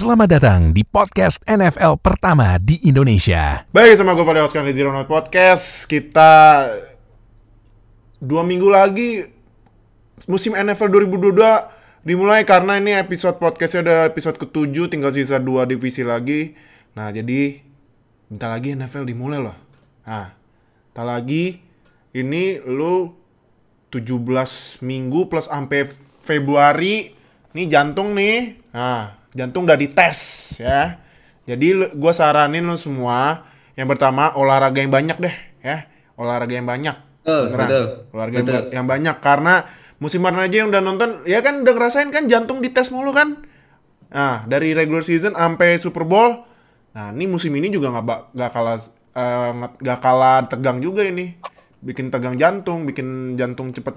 Selamat datang di podcast NFL pertama di Indonesia. Baik, sama gue Fadil Oscar di Zero Note Podcast. Kita dua minggu lagi musim NFL 2022 dimulai karena ini episode podcastnya udah episode ketujuh, tinggal sisa dua divisi lagi. Nah, jadi bentar lagi NFL dimulai loh. Nah, bentar lagi ini lu 17 minggu plus sampai Februari nih jantung nih. Nah, jantung udah dites ya. Jadi gue saranin lo semua yang pertama olahraga yang banyak deh ya. Olahraga yang banyak. Betul, Beneran. betul. Olahraga Betul. yang- yang banyak karena musim kemarin aja yang udah nonton ya kan udah ngerasain kan jantung dites mulu kan. Nah, dari regular season sampai Super Bowl. Nah, ini musim ini juga nggak nggak kalah eh, nggak nggak kalah tegang juga ini. Bikin tegang jantung, bikin jantung cepet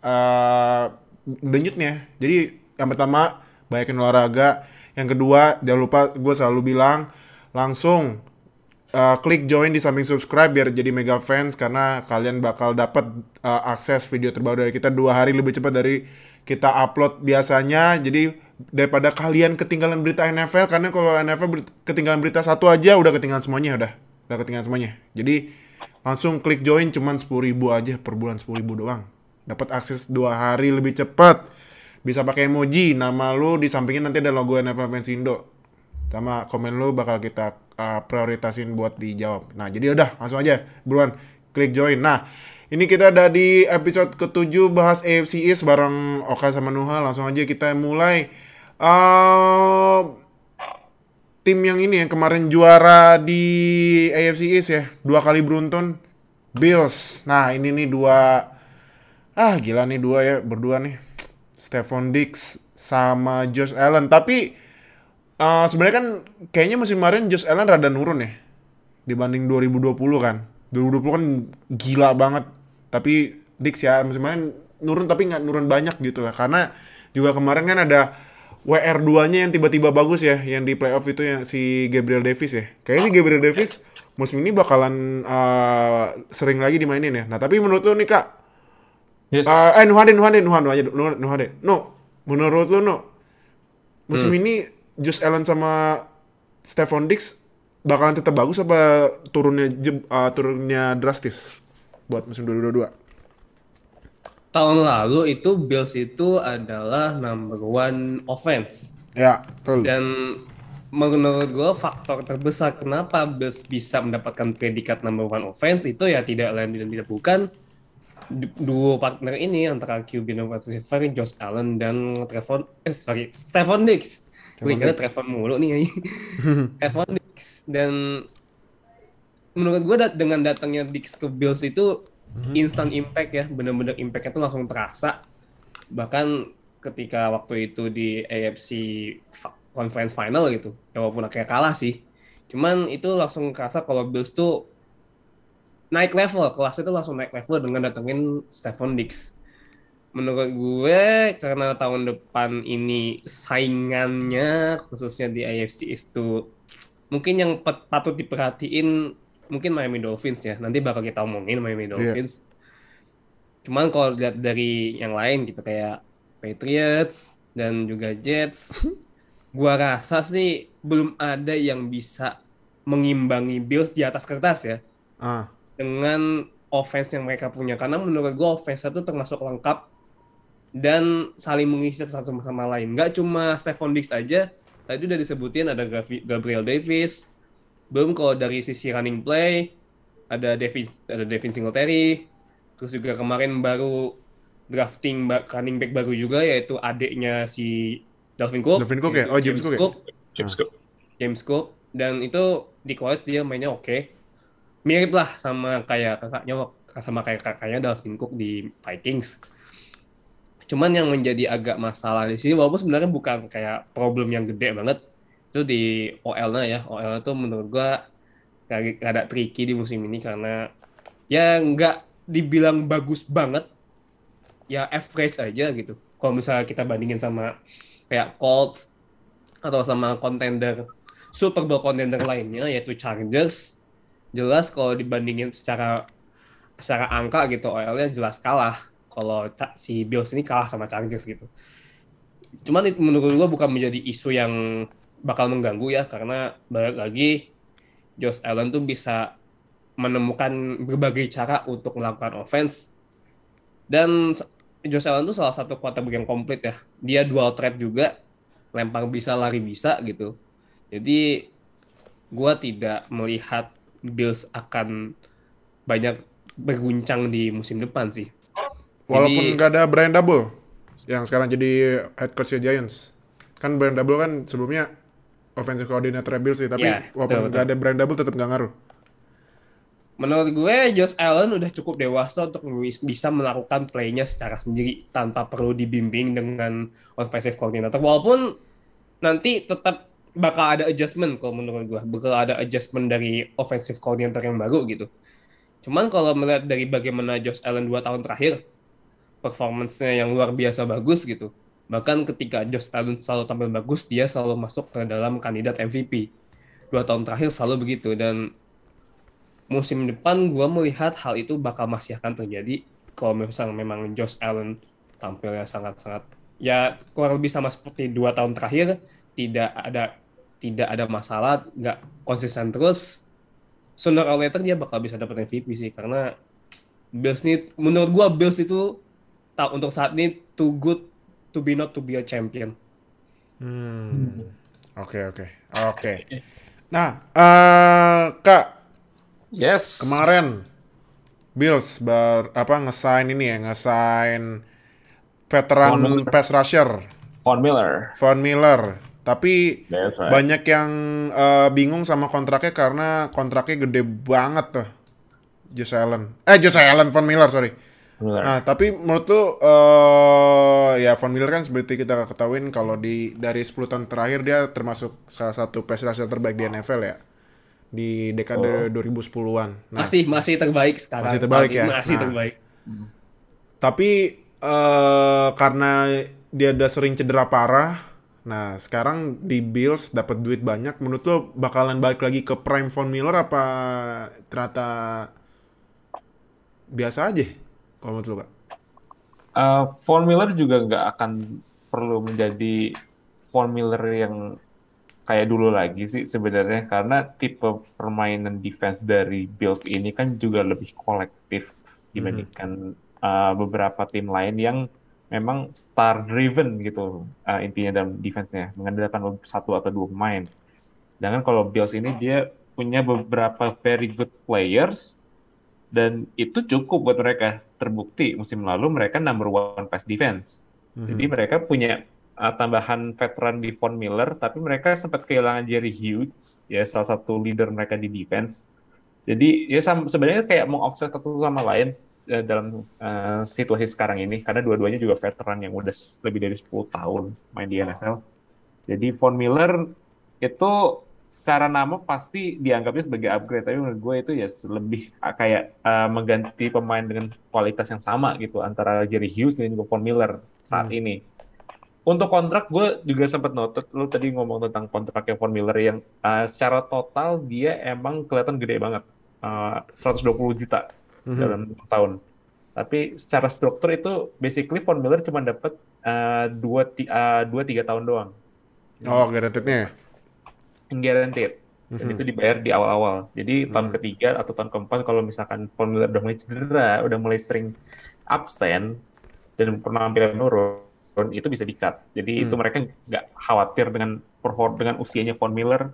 eh denyutnya. Jadi yang pertama banyakin olahraga. Yang kedua jangan lupa gue selalu bilang langsung eh, klik join di samping subscribe biar jadi mega fans karena kalian bakal dapat eh, akses video terbaru dari kita dua hari lebih cepat dari kita upload biasanya. Jadi daripada kalian ketinggalan berita NFL karena kalau NFL ber- ketinggalan berita satu aja udah ketinggalan semuanya udah udah ketinggalan semuanya. Jadi langsung klik join cuman 10.000 aja per bulan 10.000 doang. Dapat akses dua hari lebih cepat. Bisa pakai emoji, nama lu di sampingnya nanti ada logo NFL Fans Indo sama komen lu bakal kita uh, prioritasin buat dijawab. Nah, jadi udah langsung aja buruan klik join. Nah, ini kita ada di episode ke-7 bahas AFC East bareng Oka sama Nuha. Langsung aja kita mulai. Uh, tim yang ini yang kemarin juara di AFC East ya, dua kali beruntun Bills. Nah, ini nih dua ah gila nih dua ya, berdua nih. Stephon Diggs sama Josh Allen. Tapi eh, sebenarnya kan kayaknya musim kemarin Josh Allen rada nurun ya dibanding 2020 kan. 2020 kan gila banget. Tapi Diggs ya musim kemarin nurun tapi nggak nurun banyak gitu lah. Karena juga kemarin kan ada WR2-nya yang tiba-tiba bagus ya, yang di playoff itu yang si Gabriel Davis ya. Kayaknya si Gabriel Davis musim ini bakalan eh, sering lagi dimainin ya. Nah, tapi menurut lu nih Kak, Yes. Eh, eh Nuhadin, Nuhadin, Nuhadin aja, Nuh- Nuhadin. No, menurut lu no, musim ini Josh Allen sama Stephon Diggs bakalan tetap bagus apa turunnya eh, turunnya drastis buat musim 2022? Tahun lalu itu Bills itu adalah number one offense. Ya, betul. Dan menurut gue faktor terbesar kenapa Bills bisa mendapatkan predikat number one offense itu ya tidak lain dan tidak bukan duo partner ini antara wide receiver Josh Allen dan Trevon eh sorry Stephon Diggs. Gue Diggs. Trevon mulu nih. Stephon Diggs dan menurut gue dat- dengan datangnya Diggs ke Bills itu instant impact ya, bener-bener impactnya tuh langsung terasa. Bahkan ketika waktu itu di AFC Conference Final gitu, ya walaupun akhirnya kalah sih, cuman itu langsung kerasa kalau Bills tuh naik level, kelasnya tuh langsung naik level dengan datengin Stephon Diggs. Menurut gue karena tahun depan ini saingannya khususnya di AFC tuh mungkin yang pat- patut diperhatiin mungkin Miami Dolphins ya. Nanti bakal kita omongin Miami Dolphins. Cuman kalau lihat dari yang lain gitu kayak Patriots dan juga Jets, gua rasa sih belum ada yang bisa mengimbangi Bills di atas kertas ya Ah, dengan offense yang mereka punya. Karena menurut gue offense itu termasuk lengkap dan saling mengisi satu sama lain. Nggak cuma Stephon Diggs aja tadi udah disebutin ada Gabriel Davis. Belum kalau dari sisi running play ada Devin ada Devin Singletary. Terus juga kemarin baru drafting running back baru juga yaitu adiknya si Dalvin Cook. Dalvin Cook ya? Oh, James Cook ya? James Cook. James Cook. Dan itu di college dia mainnya oke mirip lah sama kayak kakaknya sama kayak kakaknya Dalvin Cook di Vikings. Cuman yang menjadi agak masalah di sini walaupun sebenarnya bukan kayak problem yang gede banget itu di OL-nya ya. OL itu menurut gua ada tricky di musim ini karena ya nggak dibilang bagus banget ya average aja gitu. Kalau misalnya kita bandingin sama kayak Colts atau sama contender Super Bowl contender lainnya yaitu Chargers jelas kalau dibandingin secara secara angka gitu OL-nya jelas kalah. Kalau si Bills ini kalah sama Chargers gitu. Cuman itu menurut gua bukan menjadi isu yang bakal mengganggu ya karena balik lagi Josh Allen tuh bisa menemukan berbagai cara untuk melakukan offense. Dan Josh Allen tuh salah satu quarterback yang komplit ya. Dia dual threat juga lempar bisa lari bisa gitu. Jadi gua tidak melihat Bills akan banyak berguncang di musim depan sih Walaupun nggak ada Brian Double yang sekarang jadi head coach Giants. Kan Brian Double kan sebelumnya offensive coordinator Bills sih, tapi Iya, walaupun nggak ada Brian Double tetap nggak ngaruh. Menurut gue, Josh Allen udah cukup dewasa untuk bis- bisa melakukan play-nya secara sendiri tanpa perlu dibimbing dengan offensive coordinator. Walaupun nanti tetap bakal ada adjustment kalau menurut gue, bakal ada adjustment dari offensive coordinator yang baru gitu. Cuman kalau melihat dari bagaimana Josh Allen dua tahun terakhir, performance-nya yang luar biasa bagus gitu. Bahkan ketika Josh Allen selalu tampil bagus, dia selalu masuk ke dalam kandidat MVP. Dua tahun terakhir selalu begitu dan musim depan gue melihat hal itu bakal masih akan terjadi kalau misalnya memang Josh Allen tampilnya sangat-sangat ya kurang lebih sama seperti dua tahun terakhir tidak ada tidak ada masalah nggak konsisten terus sooner or later dia bakal bisa dapat MVP sih karena Bills ini menurut gue Bills itu tak untuk saat ini too good to be not to be a champion Hmm. Oke oke oke. Nah, eh kak Yes. kemarin Bills ber apa ngesign ini ya ngesign veteran pass rusher Von Miller. Von Miller. Tapi right. banyak yang eh, bingung sama kontraknya karena kontraknya gede banget tuh. Josh Allen. Eh Josh Allen, Von Miller sorry. Miller. Nah, tapi menurut lu eh ya Von Miller kan seperti kita ketahuin kalau di dari 10 tahun terakhir dia termasuk salah satu pass rusher terbaik di NFL ya. Di dekade 2010-an. Nah, masih masih terbaik sekarang Masih terbaik ya? masih Nah. terbaik Tapi eh karena dia udah sering cedera parah, nah sekarang di Bills dapat duit banyak. Menurut lo bakalan balik lagi ke prime Von Miller apa ternyata biasa aja? Kalau menurut lo kak? Uh, Von Miller juga nggak akan perlu menjadi Von Miller yang kayak dulu lagi sih sebenarnya karena tipe permainan defense dari Bills ini kan juga lebih kolektif dibandingkan uh, beberapa tim lain yang memang star driven gitu uh, intinya dalam defense-nya mengandalkan satu atau dua pemain. Sedangkan kalau Bills ini dia punya beberapa very good players dan itu cukup buat mereka terbukti musim lalu mereka number one pass defense. Jadi mereka punya uh, tambahan veteran di Von Miller, tapi mereka sempat kehilangan Jerry Hughes, ya salah satu leader mereka di defense. Jadi ya sebenarnya kayak mau offset satu sama lain dalam uh, situasi sekarang ini, karena dua-duanya juga veteran yang udah lebih dari 10 tahun main di NFL. Jadi Von Miller itu secara nama pasti dianggapnya sebagai upgrade, tapi menurut gue itu ya lebih kayak uh, mengganti pemain dengan kualitas yang sama gitu antara Jerry Hughes dan juga Von Miller saat ini. Untuk kontrak gue juga sempat noted lu tadi ngomong tentang kontraknya Von Miller yang uh, secara total dia emang kelihatan gede banget, uh, 120 juta dalam dua tahun. Tapi secara struktur itu basically Von Miller cuma dapat uh, dua ti- uh, dua tiga tahun doang Oh, guaranteed-nya ya? guaranteed. Dan itu dibayar di awal-awal. Jadi tahun ketiga atau tahun keempat kalau misalkan Von Miller udah mulai cedera, udah mulai sering absen dan penampilan menurun, itu bisa di-cut. Jadi itu mereka nggak khawatir dengan perform dengan usianya Von Miller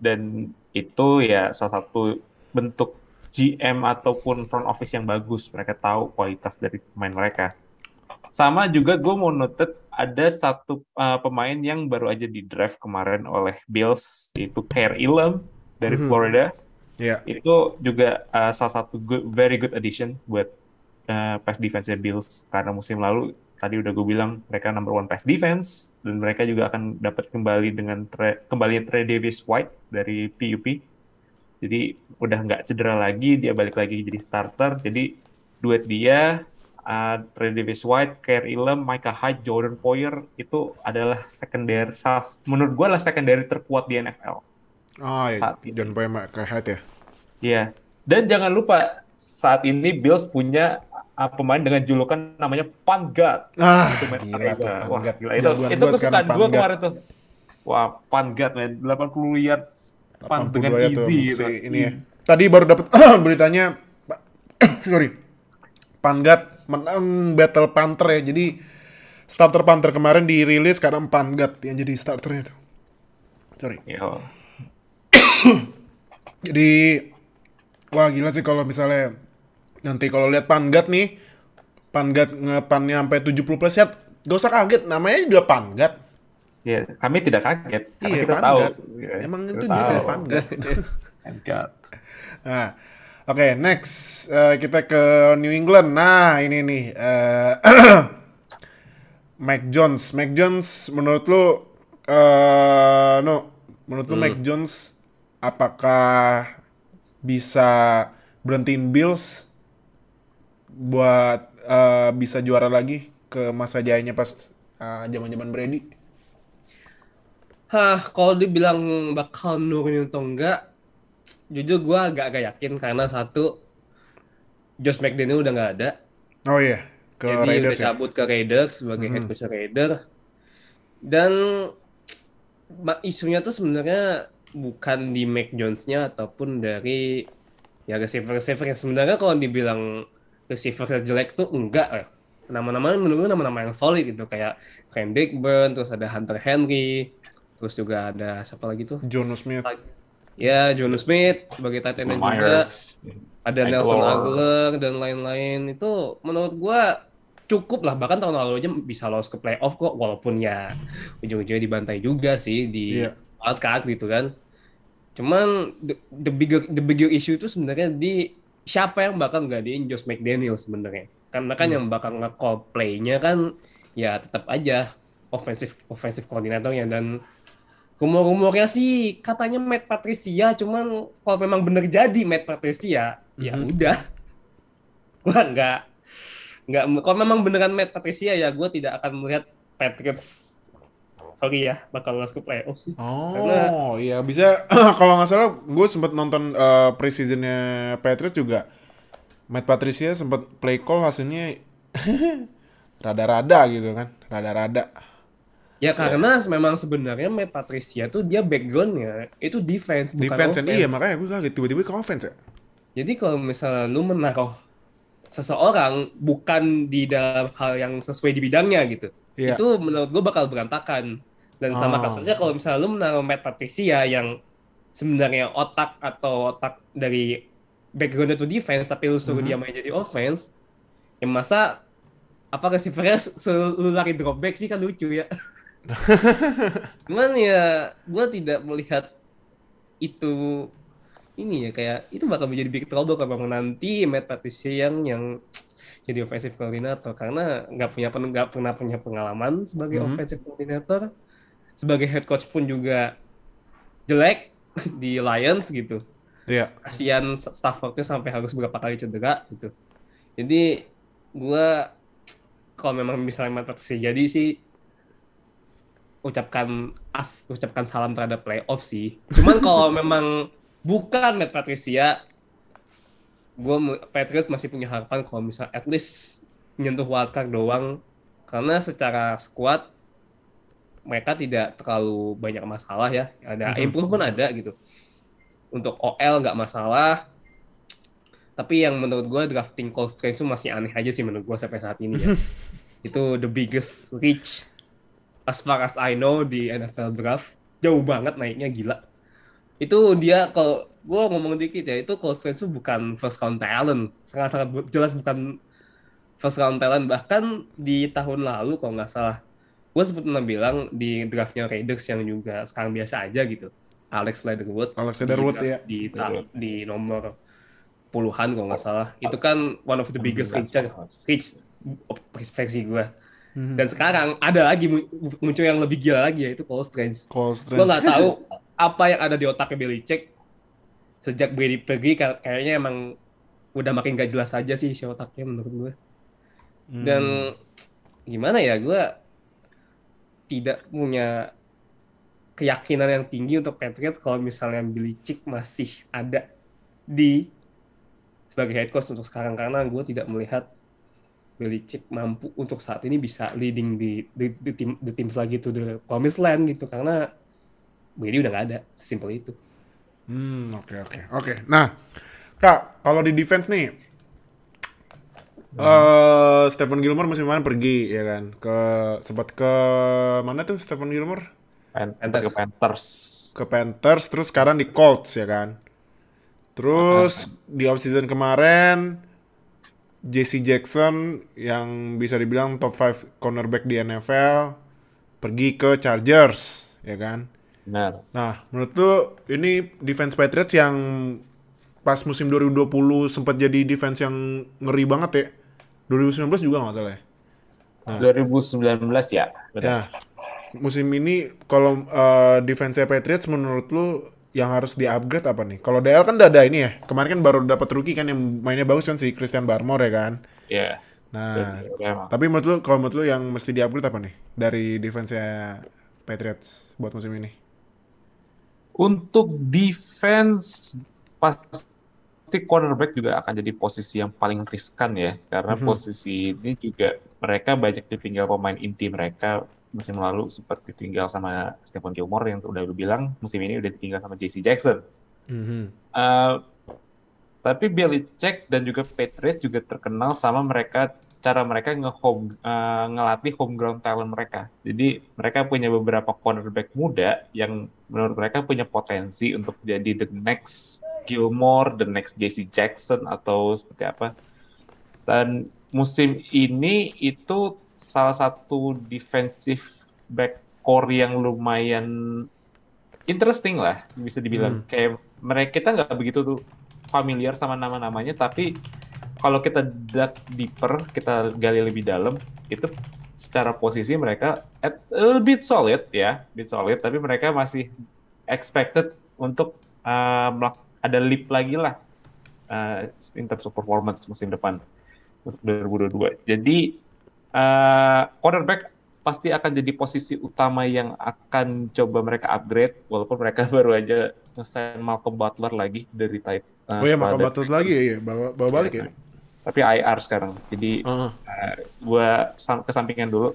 dan itu ya salah satu bentuk GM ataupun front office yang bagus. Mereka tahu kualitas dari pemain mereka. Sama juga gue mau noted ada satu uh, pemain yang baru aja di draft kemarin oleh Bills yaitu Kair Elam dari Mhm. Florida. Iya. Itu juga uh, salah satu good, very good addition buat uh, pass defense Bills karena musim lalu tadi udah gue bilang mereka number one pass defense dan mereka juga akan dapat kembali dengan tre, kembali Trey Davis White dari PUP. Jadi udah nggak cedera lagi, dia balik lagi jadi starter. Jadi duet dia uh, Trey Davis White, Kair Elam, Micah Hyde, Jordan Poyer itu adalah secondary sas menurut gue lah secondary terkuat di NFL. Oh, iya. Saat ini. Boy sama kayak Hyde ya? Iya. Dan jangan lupa saat ini Bills punya uh, pemain dengan julukan namanya God. Ah, Itu gila tuh. Wah, gila itu itu kesukaan gue kemarin tuh. Wah, God, man. 80 yards 82 dengan ya tuh, easy si gitu. ini ya. Tadi baru dapat beritanya Pak- sorry. Pangat menang Battle Panther ya. Jadi starter Panther kemarin dirilis karena Pangat yang jadi starternya tuh. Sorry. Yo. Jadi wah gila sih kalau misalnya nanti kalau lihat Pangat nih Pangat ngepannya sampai 70 plus yard, gak usah kaget namanya juga Pangat. Ya, kami tidak kaget karena Iya, kita Pangat. tahu. Ya, Emang kita itu dia tahu. Pangat. Thank God. Nah, oke next Eh, kita ke New England. Nah ini nih eh Mac Jones. Mac Jones menurut lu eh no, menurut lu Mac Jones apakah bisa berhentiin Bills buat eh, bisa juara lagi ke masa jayanya pas zaman-zaman Brady? Hah, kalau dibilang bakal nurunin atau enggak, jujur gue agak-agak yakin karena satu, Josh McDaniel udah nggak ada. Oh iya, ke Jadi Raiders udah ya. cabut ke Raiders sebagai head coach Raiders. Dan isunya tuh sebenarnya bukan di Mac Jones-nya ataupun dari ya receiver-receiver yang sebenarnya kalau dibilang receiver jelek tuh enggak ya. Nama-nama menurut nama-nama yang solid gitu kayak Ken Blackburn, terus ada Hunter Henry, terus juga ada siapa lagi tuh? Jonas Smith. Ya, Jono Smith sebagai tight end juga. Ada Aguilar. Nelson Aguilar dan lain-lain. Itu menurut gua cukup lah. Bahkan tahun lalu aja bisa lolos ke playoff kok walaupun ya ujung-ujungnya dibantai juga sih di Iya. wildcard gitu kan. Cuman the, the bigger the bigger issue itu sebenarnya di siapa yang bakal ngadain Josh McDaniel sebenarnya. Karena kan yang bakal nge-call play-nya kan ya tetap aja offensive offensive koordinatornya dan rumor-rumornya sih katanya Matt Patricia cuman kalau memang bener jadi Matt Patricia ya Mhm. udah. Gua nggak nggak kalau memang beneran Matt Patricia ya gua tidak akan melihat Patriots. Sorry ya bakal lolos ke playoff sih. Oh Karena- iya bisa. Kalau nggak salah gue sempat nonton uh, preseasonnya Patriots juga. Matt Patricia sempat play call hasilnya rada-rada gitu kan rada-rada ya karena memang sebenarnya Matt Patricia tuh dia backgroundnya itu defense bukan defense offense. iya makanya gue kaget tiba-tiba ke offense ya Jadi kalau misalnya lu menaruh seseorang bukan di dalam hal yang sesuai di bidangnya gitu, Iya. itu menurut gue bakal berantakan. Dan sama Oh. kasusnya kalau misalnya lu menaruh Matt Patricia yang sebenarnya otak atau otak dari background itu defense, tapi lu suruh dia main jadi offense, ya masa apa receivernya selalu lari drop back sih kan lucu ya. Cuman ya gue tidak melihat itu ini ya kayak itu bakal menjadi big trouble kalau nanti Matt Patricia yang yang jadi offensive coordinator. Karena nggak punya nggak pernah punya pengalaman sebagai Mhm. offensive coordinator. Sebagai head coach pun juga jelek di Lions gitu. Iya. Kasihan Staffordnya sampai harus berapa kali cedera gitu. Jadi gua kalau memang misalnya Matt Patricia jadi sih ucapkan as ucapkan salam terhadap playoff sih. Cuman kalau memang bukan Matt Patricia gue Patriots masih punya harapan kalau misal at least menyentuh wildcard doang. Karena secara squad mereka tidak terlalu banyak masalah ya. Ada Mhm. improvement ada gitu. Untuk OL nggak masalah. Tapi yang menurut gue drafting Cole Strange itu masih aneh aja sih menurut gue sampai saat ini ya. Itu the biggest reach as far as I know di NFL draft jauh banget naiknya gila. Itu dia kalau gue ngomong dikit ya itu Cole Strange itu bukan first round talent. Sangat sangat bu- jelas bukan first round talent. Bahkan di tahun lalu kalau nggak salah gue sempat pernah bilang di draftnya Raiders yang juga sekarang biasa aja gitu. Alex Leatherwood. Alex Leatherwood ya. di, di nomor puluhan kalau nggak salah. Itu kan one of the biggest reach reach versi gue dan sekarang ada lagi mu- muncul yang lebih gila lagi yaitu Cole Strange. Cole gue Strange. nggak tahu apa yang ada di otaknya Belichick sejak Brady pergi kay- kayaknya emang udah makin gak jelas aja sih si otaknya menurut gue dan gimana ya gue tidak punya keyakinan yang tinggi untuk Patriots kalau misalnya Belichick masih ada di sebagai head coach untuk sekarang. Karena gue tidak melihat Belichick mampu untuk saat ini bisa leading di tim di tim lagi to the promised land gitu karena Brady udah gak ada, sesimpel itu. Hmm, oke oke. Oke. Nah, Kak, kalau di defense nih eh Stephen Gilmore musim kemarin pergi ya kan ke sempat ke mana tuh Stephen Gilmore Pan- Panthers. ke Panthers. ke Panthers terus sekarang di Colts ya kan terus di offseason kemarin JC Jackson yang bisa dibilang top 5 cornerback di NFL pergi ke Chargers ya kan Benar. Nah, menurut lu ini defense Patriots yang pas musim 2020 sempat jadi defense yang ngeri banget ya. 2019 juga nggak salah ya. 2019 ya. Benar. Ya, musim ini kalau eh, defense Patriots menurut lu yang harus di-upgrade apa nih? Kalau DL kan udah ada ini ya. Kemarin kan baru dapat rookie kan yang mainnya bagus kan si Christian Barmore ya kan. Iya. Nah, Memang. tapi menurut lu kalau menurut lu yang mesti di-upgrade apa nih dari defense Patriots buat musim ini? Untuk defense pasti cornerback juga akan jadi posisi yang paling riskan ya karena Mhm. posisi ini juga mereka banyak ditinggal pemain inti mereka musim lalu sempat ditinggal sama Stephen Gilmore yang udah lu bilang musim ini udah ditinggal sama JC Jackson. Mhm. Eh, tapi Belichick dan juga Patriots juga terkenal sama mereka cara mereka nge-home eh, ngelatih home ground talent mereka. Jadi mereka punya beberapa cornerback muda yang menurut mereka punya potensi untuk jadi the next Gilmore, the next JC Jackson atau seperti apa. Dan musim ini itu salah satu defensive back core yang lumayan interesting lah bisa dibilang. Kayak mereka kita nggak begitu tuh familiar sama nama-namanya tapi kalau kita dug deeper kita gali lebih dalam itu secara posisi mereka at a little bit solid ya bit solid tapi mereka masih expected untuk uh, ada leap lagi lah uh, in terms of performance musim depan untuk 2022 jadi uh, cornerback pasti akan jadi posisi utama yang akan coba mereka upgrade walaupun mereka baru aja nge-sign Malcolm Butler lagi dari type uh, Oh iya, squad. maka batut lagi ya, iya. bawa, bawa balik ya. tapi IR sekarang jadi Heeh. gue kesampingan dulu.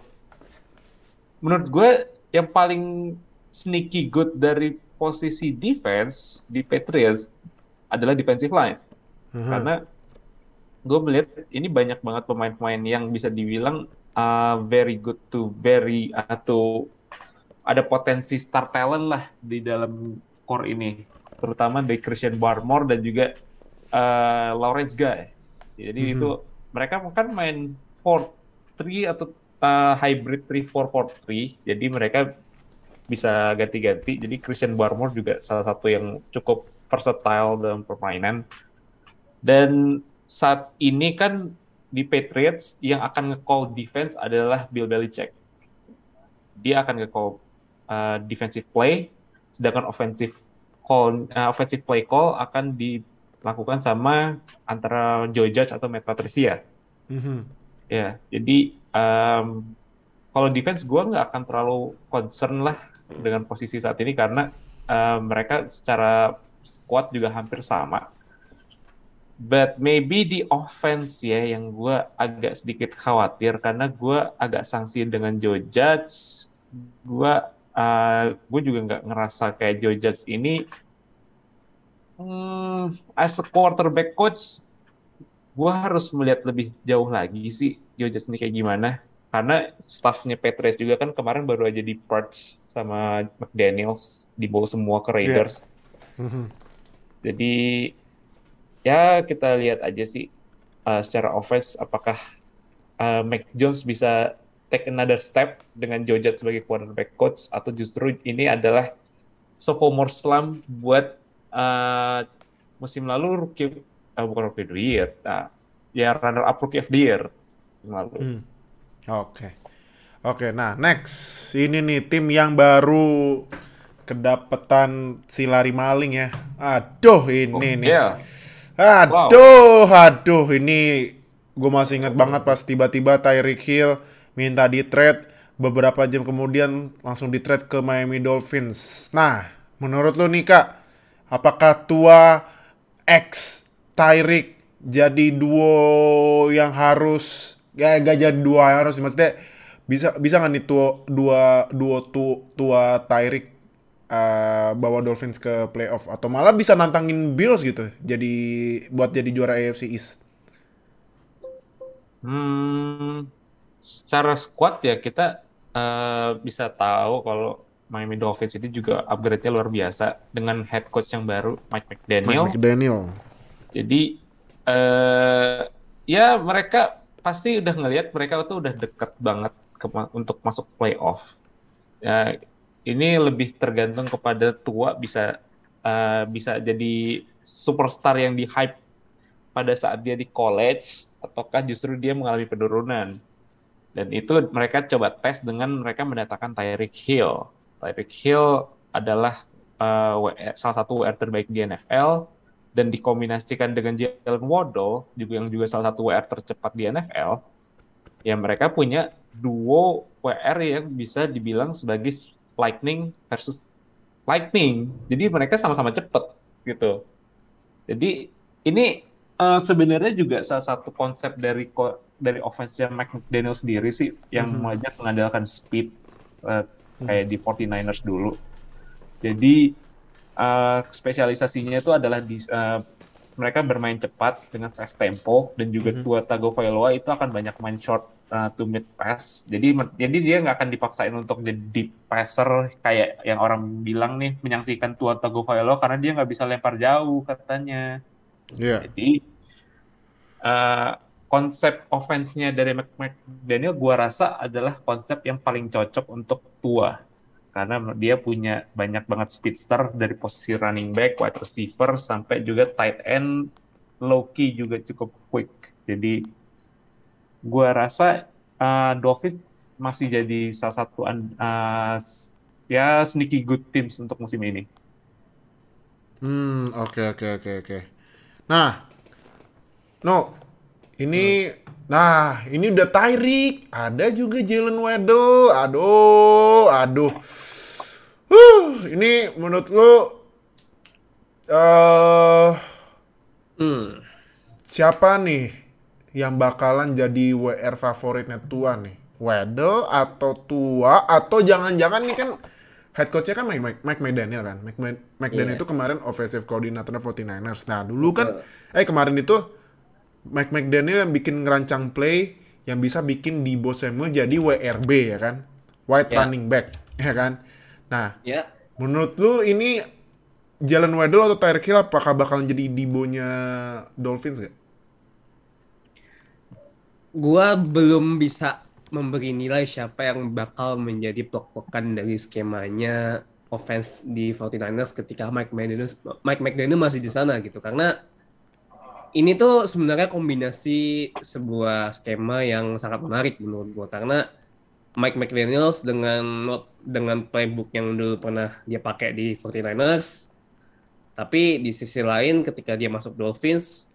Menurut gue yang paling sneaky good dari posisi defense di Patriots adalah defensive line. Heeh. Karena gue melihat ini banyak banget pemain-pemain yang bisa dibilang uh, very good to very atau ada potensi star talent lah di dalam core ini. Terutama dari Christian Barmore dan juga uh, Lawrence Guy. Jadi Mhm. itu mereka kan main 4-3 atau uh, hybrid 3-4-4-3. Jadi mereka bisa ganti-ganti. Jadi Christian Barmore juga salah satu yang cukup versatile dalam permainan. Dan saat ini kan di Patriots yang akan nge-call defense adalah Bill Belichick. Dia akan nge-call uh, defensive play, sedangkan offensive call, uh, offensive play call akan dilakukan sama antara Joe Judge atau Matt Patricia. Mhm. Ya, jadi um, kalau defense gue nggak akan terlalu concern lah dengan posisi saat ini karena uh, mereka secara squad juga hampir sama. But maybe di offense ya yang gue agak sedikit khawatir karena gue agak sanksi dengan Joe Judge. Gue uh, gue juga nggak ngerasa kayak Joe Judge ini hmm, as a quarterback coach gue harus melihat lebih jauh lagi sih Joe Judge ini kayak gimana karena staffnya Patriots juga kan kemarin baru aja di purge sama McDaniels dibawa semua ke Raiders Mhm. jadi ya kita lihat aja sih uh, secara offense apakah uh, Mac Jones bisa take another step dengan Joe Judge sebagai quarterback coach atau justru ini adalah sophomore slump buat uh, musim lalu rookie uh, bukan rookie of the year nah, ya runner up rookie of the year musim lalu. Hmm. Oke. Oke, nah next. Ini nih tim yang baru kedapetan si lari maling ya. Aduh, ini nih. Ya, Aduh, aduh, ini gue masih ingat banget pas tiba-tiba Tyreek Hill minta di trade beberapa jam kemudian langsung di trade ke Miami Dolphins. Nah, menurut lo nih kak, apakah tua X Tyreek jadi duo yang harus ya gak jadi duo yang harus maksudnya bisa bisa nggak nih tua dua duo tu, tua Tyreek eh, bawa Dolphins ke playoff atau malah bisa nantangin Bills gitu. Jadi buat jadi juara AFC East. Hmm, secara squad ya kita eh, bisa tahu kalau Miami Dolphins ini juga upgrade-nya luar biasa dengan head coach yang baru Mike McDaniel. Mike McDaniel. Jadi eh ya mereka pasti udah ngelihat mereka tuh udah deket banget ke- untuk masuk playoff. Ya, ini lebih tergantung kepada tua bisa eh, bisa jadi superstar yang di hype pada saat dia di college ataukah justru dia mengalami penurunan. Dan itu mereka coba tes dengan mereka mendatangkan Tyreek Hill. Tyreek Hill adalah eh, WR salah satu WR terbaik di NFL dan dikombinasikan dengan Jalen Waddle juga yang juga salah satu WR tercepat di NFL. Ya mereka punya duo WR yang bisa dibilang sebagai Lightning versus Lightning. Jadi mereka sama-sama cepet gitu. Jadi ini eh, sebenarnya juga salah satu konsep dari ko- dari offense Mike McDaniel sendiri sih yang banyak mengandalkan speed eh, kayak di 49ers dulu. Jadi eh, spesialisasinya itu adalah di eh, mereka bermain cepat dengan fast tempo dan juga Tua Tagovailoa itu akan banyak main short uh, to mid pass. Jadi jadi dia nggak akan dipaksain untuk jadi deep passer kayak yang orang bilang nih menyaksikan Tua Tagovailoa karena dia nggak bisa lempar jauh katanya. Iya. Jadi uh, konsep offense-nya dari Mc- McDaniel gua rasa adalah konsep yang paling cocok untuk tua. Karena dia punya banyak banget speedster dari posisi running back, wide receiver, sampai juga tight end, low key juga cukup quick. Jadi gua rasa uh, Dolphins masih jadi salah satu uh, ya sneaky good teams untuk musim ini. Hmm, oke oke oke oke. Nah, no, ini, nah ini udah Tyreek, ada juga Jalen Waddle, aduh, aduh. Huh, ini menurut lu eh Hmm. siapa nih yang bakalan jadi WR favoritnya Tua nih? Waddle atau Tua atau jangan-jangan nih kan head coachnya kan Mike, Mike, Mike McDaniel kan. Mike, Mike- McDaniel Iya. itu kemarin offensive coordinator 49ers. Nah, dulu kan eh kemarin itu Mike McDaniel yang bikin ngerancang play yang bisa bikin Debo Samuel jadi WRB ya kan. Wide Ya. running back ya kan. Nah, Ya, menurut lu ini Jalen Waddle atau Tyreek Hill apakah bakalan jadi Debo-nya Dolphins gak? gua belum bisa memberi nilai siapa yang bakal menjadi plok-plokan dari skemanya offense di 49ers ketika Mike McDaniel Mike McDaniel masih di sana gitu karena ini tuh sebenarnya kombinasi sebuah skema yang sangat menarik menurut gua karena Mike McDaniels dengan not dengan playbook yang dulu pernah dia pakai di 49ers tapi di sisi lain ketika dia masuk Dolphins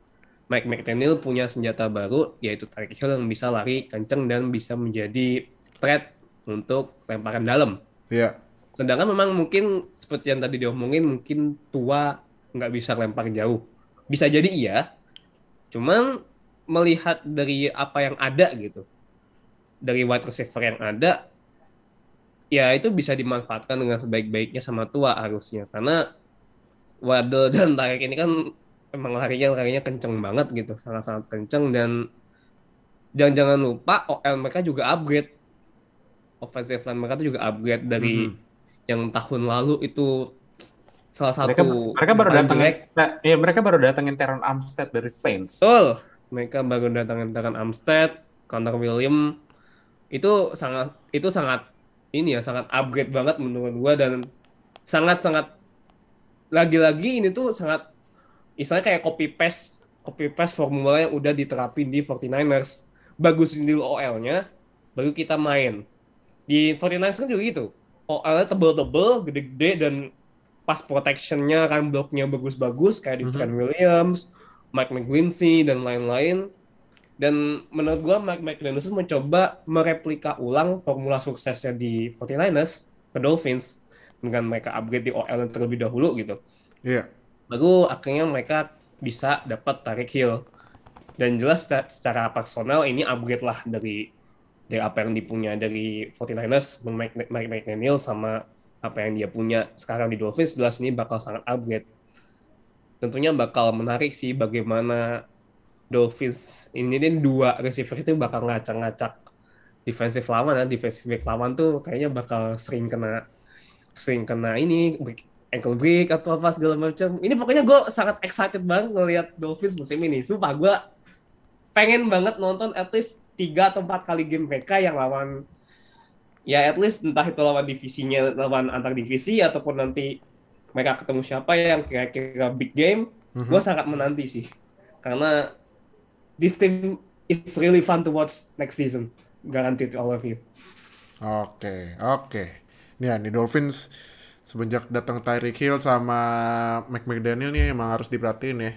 Mike McDaniel punya senjata baru yaitu Tyreek Hill yang bisa lari kenceng dan bisa menjadi threat untuk lemparan dalam. Iya. Sedangkan memang mungkin seperti yang tadi diomongin mungkin tua nggak bisa lempar jauh. Bisa jadi iya. Cuman melihat dari apa yang ada gitu. Dari wide receiver yang ada ya itu bisa dimanfaatkan dengan sebaik-baiknya sama tua harusnya. Karena Waddle dan Tyreek ini kan emang larinya larinya kenceng banget gitu sangat-sangat kenceng. Dan jangan jangan lupa OL mereka juga upgrade. Offensive line mereka tuh juga upgrade dari yang tahun lalu itu salah Mereka, satu mereka baru paling datangin, jelek. nah, ya mereka baru datangin Teron Armstead dari Saints. Betul. Mereka baru datangin Teran Armstead, Connor William. Itu sangat itu sangat ini ya, sangat upgrade banget menurut gua dan sangat-sangat lagi-lagi ini tuh sangat istilahnya kayak copy paste copy paste formula yang udah diterapin di 49ers. Bagusin dulu OL-nya, baru kita main. Di 49ers kan juga gitu. OL-nya tebel-tebel, gede-gede dan pass protection-nya, run block-nya bagus-bagus kayak di Trent Williams, Mike McGlinchey dan lain-lain. Dan menurut gua Mike McDaniels mencoba mereplika ulang formula suksesnya di 49ers ke Dolphins dengan mereka upgrade di OL terlebih dahulu gitu. Iya. Baru akhirnya mereka bisa dapat Tarik Hill. Dan jelas secara, secara personal ini upgrade lah dari dari apa yang dipunya dari 49ers, Mike, Mike McDaniel sama apa yang dia punya sekarang di Dolphins jelas ini bakal sangat upgrade. Tentunya bakal menarik sih bagaimana Dolphins ini nih dua receiver itu bakal ngacak-ngacak defensive lawan ya. Defensive lawan tuh kayaknya bakal sering kena sering kena ini ankle break atau apa segala macam. Ini pokoknya gue sangat excited banget ngelihat Dolphins musim ini. Sumpah gue pengen banget nonton at least tiga atau empat kali game mereka yang lawan ya at least entah itu lawan divisinya lawan antar divisi ataupun nanti mereka ketemu siapa yang kira-kira big game Mhm. gue sangat menanti sih karena this team is really fun to watch next season guaranteed to all of you Oke, oke. Nih, nih Dolphins semenjak datang Tyreek Hill sama Mike McDaniel nih emang harus diperhatiin ya.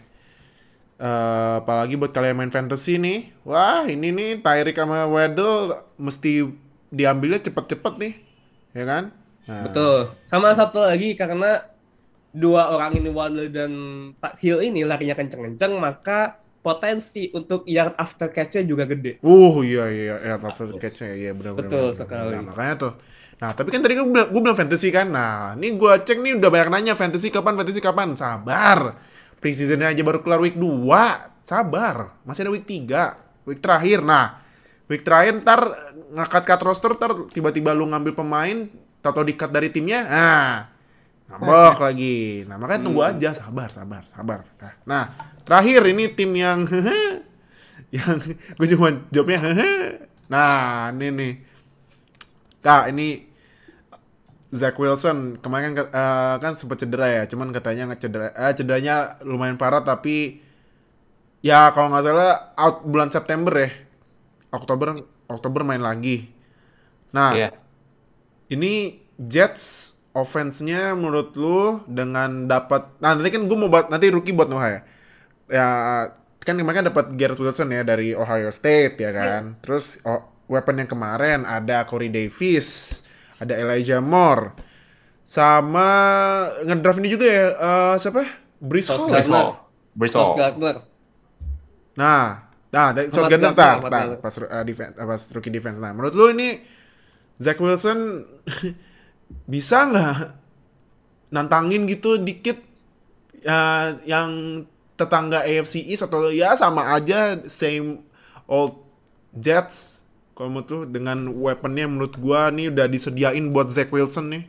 Eh, apalagi buat kalian main fantasy nih. Wah, ini nih Tyreek sama Waddle mesti diambilnya cepet-cepet nih. Ya kan? Nah, betul sama satu lagi karena dua orang ini Waddle dan Hill ini larinya kenceng-kenceng maka potensi untuk yard after catch-nya juga gede Uh, iya iya iya after catch-nya iya benar benar. Betul benar, sekali. benar. makanya tuh. Nah, tapi kan tadi gue bilang, gue bilang fantasy kan. Nah, ini gue cek nih udah banyak nanya fantasy kapan, fantasy kapan. Sabar. Preseasonnya aja baru keluar week 2. Sabar. Masih ada week 3. Week terakhir. Nah, week terakhir ntar ngakat cut roster ntar tiba-tiba lu ngambil pemain atau di cut dari timnya. Nah, ngambek lagi. Nah, makanya tunggu aja. Sabar, sabar, sabar. Nah, nah terakhir ini tim yang yang gue cuma jawabnya nah ini nih Kak, ini Zach Wilson kemarin kan, eh, kan sempat cedera ya, cuman katanya nggak cedera, eh, cederanya lumayan parah tapi ya kalau nggak salah out bulan September ya, Oktober Oktober main lagi. Nah, Iya. ini Jets offense-nya menurut lu dengan dapat nah nanti kan gue mau bahas nanti rookie buat Noah ya. Ya kan kemarin kan dapat Garrett Wilson ya dari Ohio State ya kan. Terus oh, weapon yang kemarin ada Corey Davis, ada Elijah Moore. Sama ngedraft ini juga ya eh, siapa? Sauce Hall. Gardner. Hall. Nah, nah dari Ahmad tar, Gardner. pas uh, defense, uh, pas rookie defense. Nah, menurut lu ini Zach Wilson bisa nggak nantangin gitu dikit uh, yang tetangga AFC East atau ya sama aja same old Jets kalau menurut lu dengan weaponnya menurut gua nih udah disediain buat Zach Wilson nih.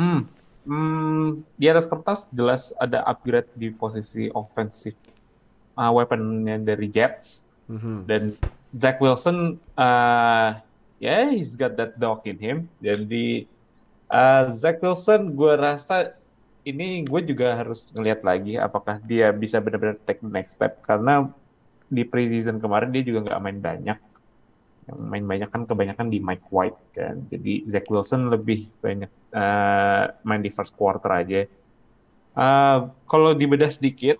Hmm. Hmm, di atas kertas jelas ada upgrade di posisi offensive uh, weaponnya dari Jets. Mhm. dan Zach Wilson uh, yeah he's got that dog in him. Jadi uh, Zach Wilson gue rasa ini gue juga harus ngelihat lagi apakah dia bisa benar-benar take the next step. Karena di preseason kemarin dia juga nggak main banyak. Yang main banyak kan kebanyakan di Mike White kan. Jadi Zach Wilson lebih banyak uh, main di first quarter aja. Uh, kalau dibedah sedikit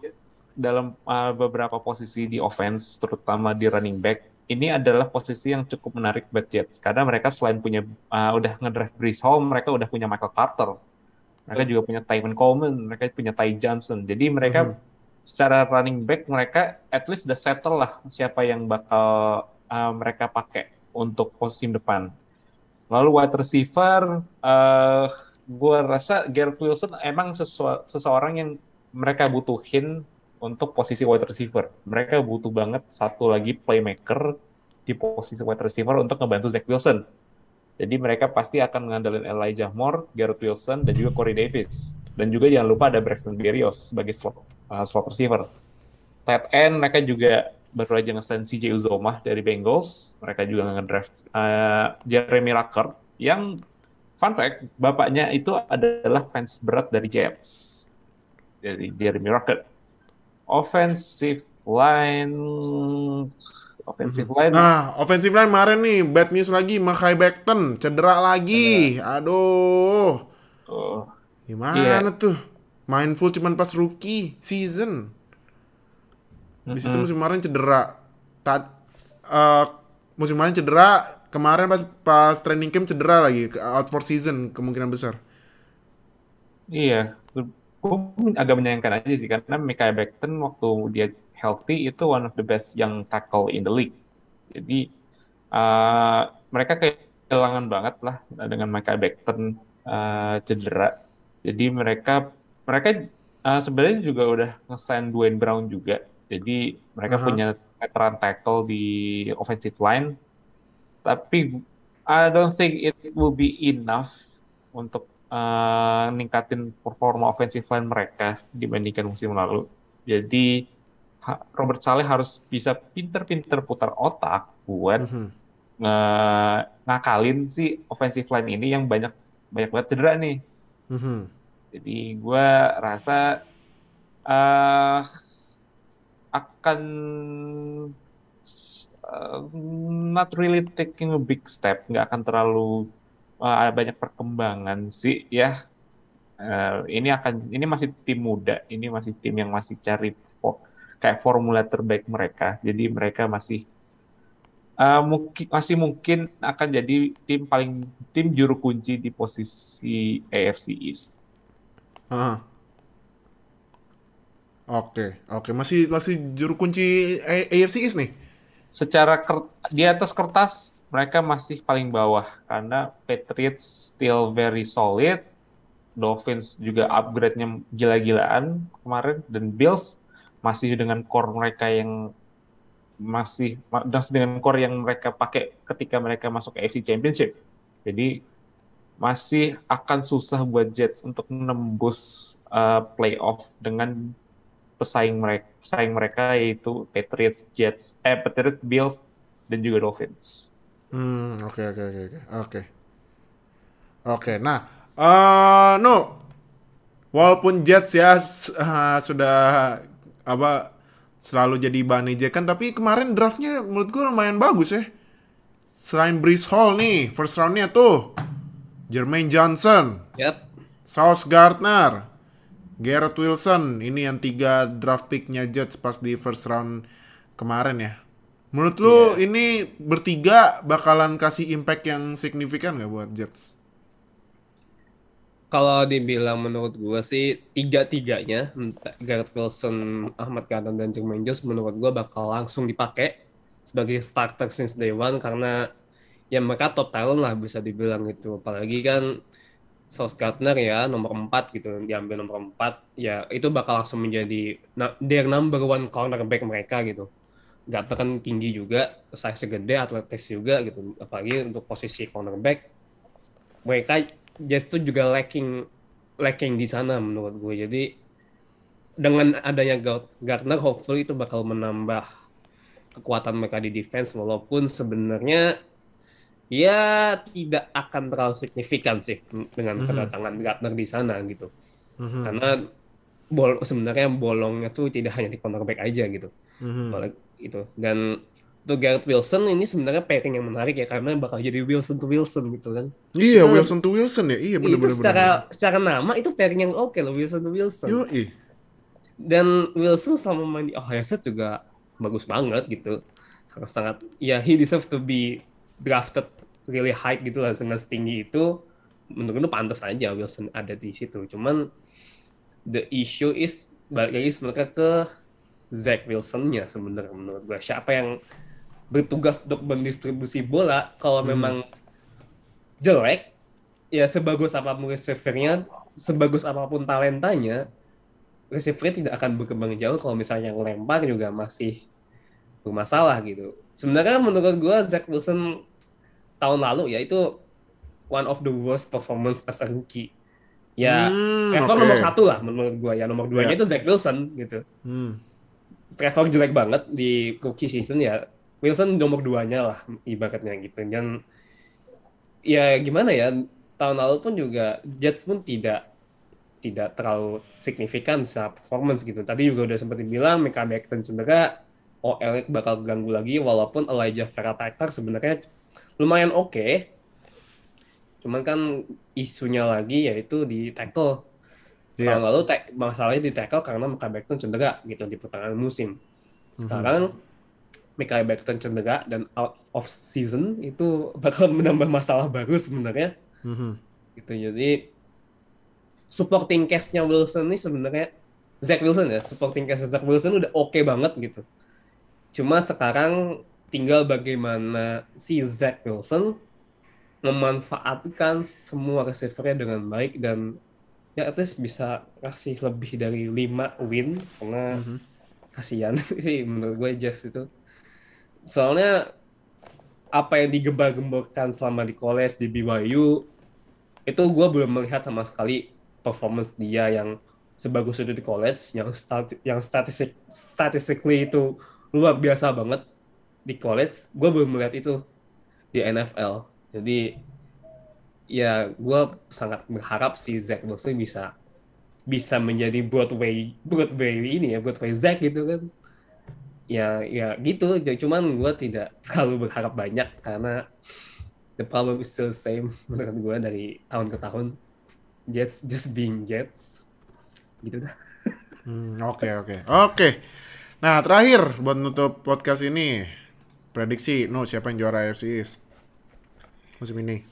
dalam uh, beberapa posisi di offense, terutama di running back, ini adalah posisi yang cukup menarik buat Jets karena mereka selain punya uh, udah ngedraft Brees Hall, mereka udah punya Michael Carter, mereka juga punya Tyron Coleman, mereka punya Ty Johnson. Jadi mereka secara running back mereka at least udah settle lah siapa yang bakal uh, mereka pakai untuk posisi depan. Lalu wide receiver, uh, gue rasa Garrett Wilson emang sesua- seseorang yang mereka butuhin untuk posisi wide receiver. Mereka butuh banget satu lagi playmaker di posisi wide receiver untuk ngebantu Zach Wilson. Jadi mereka pasti akan mengandalkan Elijah Moore, Garrett Wilson, dan juga Corey Davis. Dan juga jangan lupa ada Braxton Berrios sebagai slot, uh, slot receiver. Tight end mereka juga baru aja ngesign CJ Uzomah dari Bengals. Mereka juga ngedraft uh, Jeremy Rucker yang fun fact bapaknya itu adalah fans berat dari Jets. Dari Jeremy Rucker. Offensive line offensive line Nah, offensive line kemarin nih, bad news lagi, Makai Becton cedera lagi. Aduh. oh, Gimana tuh? Main full cuman pas rookie season. Di situ musim kemarin cedera. Tad, eh, musim kemarin cedera, kemarin pas pas training camp cedera lagi, out for season kemungkinan besar. Iya, gue agak menyayangkan aja sih karena Micah Becton waktu dia healthy itu one of the best yang tackle in the league. Jadi uh, mereka kehilangan banget lah dengan Michael Beckton uh, cedera. Jadi mereka mereka uh, sebenarnya juga udah ngesign Dwayne Brown juga. Jadi mereka Aha. punya veteran tackle di offensive line. Tapi I don't think it will be enough untuk uh, ningkatin performa offensive line mereka dibandingkan musim lalu. Jadi ha- Robert Saleh harus bisa pinter-pinter putar otak buat Mhm. nge- ngakalin si offensive line ini yang banyak banyak banget cedera nih. Mhm. Jadi gue rasa eh akan uh, not really taking a big step, nggak akan terlalu uh, ada banyak perkembangan sih ya. Eh, ini akan ini masih tim muda, ini masih tim yang masih cari fo- kayak formula terbaik mereka. Jadi mereka masih eh, mungkin masih mungkin akan jadi tim paling tim juru kunci di posisi AFC East. Oke, oke. Masih masih juru kunci A- AFC East nih. secara di atas kertas mereka masih paling bawah karena Patriots still very solid, Dolphins juga upgrade-nya gila-gilaan kemarin dan Bills masih dengan core mereka yang masih ma- masih dengan core yang mereka pakai ketika mereka masuk ke AFC Championship. Jadi masih akan susah buat Jets untuk menembus uh, playoff dengan pesaing mereka pesaing mereka yaitu Patriots, Jets, eh Patriots, Bills dan juga Dolphins. Hmm, oke oke oke oke. Oke. Oke, nah, eh no. Walaupun Jets ya eh, sudah apa selalu jadi bahan ejekan, tapi kemarin draftnya menurut gue lumayan bagus ya. Selain Brees Hall nih, first roundnya tuh Jermaine Johnson, Yap. Sauce Gardner, Garrett Wilson, ini yang tiga draft picknya Jets pas di first round kemarin ya. Menurut lu ini bertiga bakalan kasih impact yang signifikan nggak buat Jets? Kalau dibilang menurut gua sih tiga-tiganya Garrett Wilson, Ahmad Gardner dan Jermaine Jones menurut gua bakal langsung dipakai sebagai starter since day one karena ya mereka top talent lah bisa dibilang gitu. Apalagi kan Sauce Gardner ya nomor 4 gitu diambil nomor 4 ya itu bakal langsung menjadi their number one cornerback mereka gitu. Gardner kan tinggi juga, size gede, atletis juga gitu. Apalagi untuk posisi cornerback mereka tuh juga lacking lacking di sana menurut gue. Jadi dengan adanya Gard- Gardner hopefully itu bakal menambah kekuatan mereka di defense walaupun sebenarnya ya tidak akan terlalu signifikan sih dengan Mhm. kedatangan Gardner di sana gitu. Mhm, Karena bol sebenarnya bolongnya tuh tidak hanya di cornerback aja gitu. mhm. Apalagi itu dan untuk Garrett Wilson ini sebenarnya pairing yang menarik ya karena bakal jadi Wilson to Wilson gitu kan. Iya, Itu- Wilson to Wilson ya. Iya, itu bener-bener. secara secara nama itu pairing yang oke loh Wilson to Wilson. Yo, Dan Wilson sama main di Ohio State juga bagus banget gitu. Sangat-sangat ya he deserve to be drafted really high gitu lah dengan setinggi itu. Menurut gue pantas aja Wilson ada di situ. Cuman the issue is balik lagi mereka ke Zach Wilson-nya sebenarnya menurut gue. Siapa yang bertugas untuk mendistribusi bola kalau memang jelek ya sebagus apa pun receiver-nya, sebagus apa pun talentanya, receiver tidak akan berkembang jauh kalau misalnya yang lempar juga masih bermasalah gitu. Sebenarnya menurut gue Zach Wilson tahun lalu ya itu one of the worst performance as a rookie. Ya, Hmm, Trevor oke. nomor satu lah menurut gue ya nomor duanya Iya. itu Zach Wilson gitu. Hmm. Trevor jelek banget di rookie season ya. Wilson nomor duanya lah ibaratnya gitu. Dan ya gimana ya tahun lalu pun juga Jets pun tidak tidak terlalu signifikan secara performance gitu. Tadi juga udah sempat dibilang Mika Becton cedera OL bakal ganggu lagi walaupun Elijah Vera Tucker sebenarnya lumayan oke. Cuman kan isunya lagi yaitu di tackle Iya. Tahun lalu masalahnya di tackle karena Mika Becton cedera gitu di pertengahan musim. Sekarang Mika Becton cedera dan out of season itu bakal menambah masalah baru sebenarnya Mhm. gitu. Jadi supporting cast-nya Wilson ini sebenarnya Zach Wilson ya, supporting cast Zach Wilson udah oke banget gitu. Cuma sekarang tinggal bagaimana si Zach Wilson memanfaatkan semua receiver-nya dengan baik dan ya at least bisa kasih lebih dari 5 win karena kasihan sih menurut gue Jazz itu. Soalnya apa yang digembar-gemborkan selama di college di BYU itu gue belum melihat sama sekali performance dia yang sebagus itu di college yang stati yang statistik statistically itu luar biasa banget di college. Gue belum melihat itu di NFL jadi ya gue sangat berharap si Zach Wilson bisa bisa menjadi Broadway Broadway ini ya Broadway Zach gitu kan. Ya ya gitu. Ya, cuman gue tidak terlalu berharap banyak karena the problem is still same menurut gue dari tahun ke tahun. Jets just being Jets. Gitu dah. Hmm, Oke oke. Oke. Nah terakhir buat nutup podcast ini prediksi, no siapa yang juara AFC East musim ini?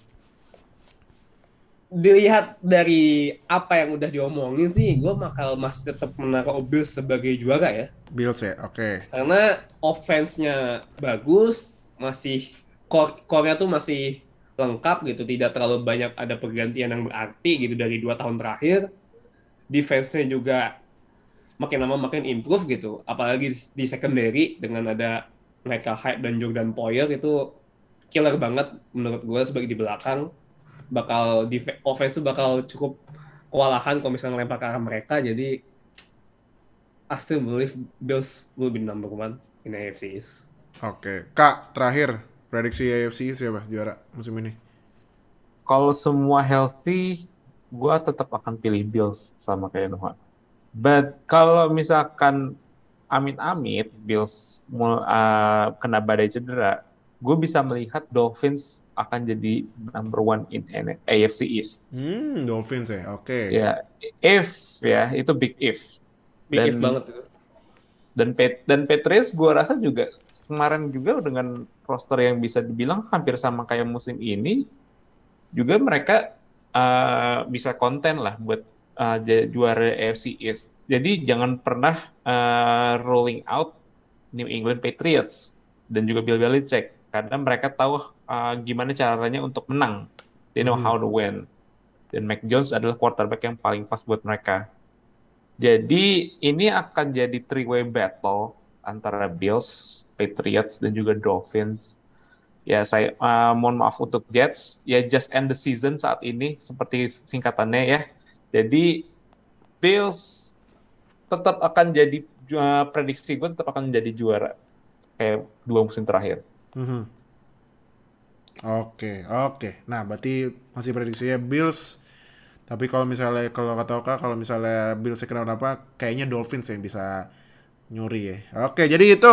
Dilihat dari apa yang udah diomongin sih gue bakal masih tetap menaruh Bills sebagai juara ya. Bills ya, oke. karena offense-nya bagus masih core core-nya tuh masih lengkap gitu. Tidak terlalu banyak ada pergantian yang berarti gitu dari dua tahun terakhir. Defense-nya juga makin lama makin improve gitu. Apalagi di- secondary dengan ada mereka Hype dan Jordan Poyer itu killer banget menurut gue sebagai di belakang bakal di offense tuh bakal cukup kewalahan kalau misalnya ngelempar ke arah mereka jadi I still believe Bills will be number one in AFC East. Oke, Kak terakhir prediksi AFC East siapa juara musim ini? Kalau semua healthy, gua tetap akan pilih Bills sama kayak Noah. But kalau misalkan amit-amit Bills mul- uh, kena badai cedera, gue bisa melihat Dolphins akan jadi number one in AFC East. Hmm, Dolphins ya, oke. Ya, if ya itu big if. Big Dan- if banget itu. Dan Pet dan Patriots gue rasa juga kemarin juga dengan roster yang bisa dibilang hampir sama kayak musim ini juga mereka uh, bisa konten lah buat uh, juara AFC East. Jadi jangan pernah uh, rolling out New England Patriots dan juga Bill Belichick karena mereka tahu uh, gimana caranya untuk menang. They know Mhm. how to win. Dan Mac Jones adalah quarterback yang paling pas buat mereka. Jadi ini akan jadi three-way battle antara Bills, Patriots, dan juga Dolphins. Ya saya uh, mohon maaf untuk Jets, ya just end the season saat ini seperti singkatannya ya. Jadi Bills tetap akan jadi uh, prediksi gue tetap akan jadi juara kayak dua musim terakhir. Mhm. Oke, oke. Nah, berarti masih prediksinya Bills. Tapi kalau misalnya kalau kata Oka, kalau misalnya Bills kenapa kayaknya Dolphins yang bisa nyuri ya. Oke, jadi itu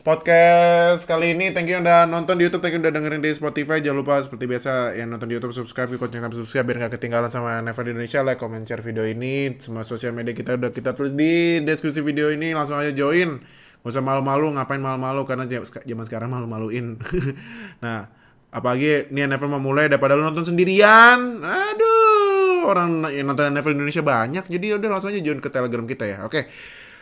podcast kali ini. Thank you udah nonton di YouTube, thank you udah dengerin di Spotify. Jangan lupa seperti biasa yang nonton di YouTube subscribe, ikut sampai subscribe biar nggak ketinggalan sama Never di Indonesia. Like, comment, share video ini. Semua sosial media kita udah kita tulis di deskripsi video ini. Langsung aja join. Gak usah malu-malu, ngapain malu-malu karena zaman sekarang malu-maluin. nah, apalagi nih Never mau mulai daripada lu nonton sendirian. Aduh, orang yang nonton Never Indonesia banyak. Jadi udah langsung aja join ke Telegram kita ya. Oke.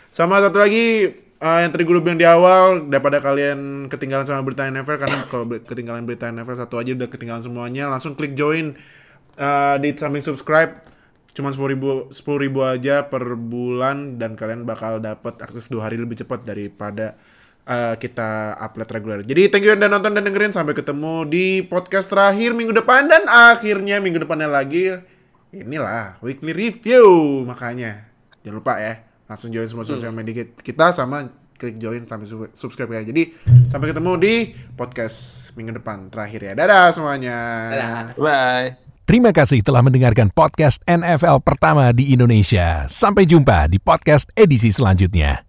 Sama satu lagi eh, yang tadi gue bilang di awal daripada kalian ketinggalan sama berita NFL karena kalau ketinggalan berita NFL satu aja udah ketinggalan semuanya langsung klik join eh, di samping subscribe cuma sepuluh ribu sepuluh ribu aja per bulan dan kalian bakal dapat akses dua hari lebih cepat daripada eh, kita upload reguler. Jadi thank you udah nonton dan dengerin sampai ketemu di podcast terakhir minggu depan dan akhirnya minggu depannya lagi inilah weekly review makanya jangan lupa ya langsung join semua sosial media kit- kita sama klik join sampai su- subscribe ya. Jadi sampai ketemu di podcast minggu depan terakhir ya. Dadah semuanya. Dadah. Bye. Terima kasih telah mendengarkan podcast NFL pertama di Indonesia. Sampai jumpa di podcast edisi selanjutnya.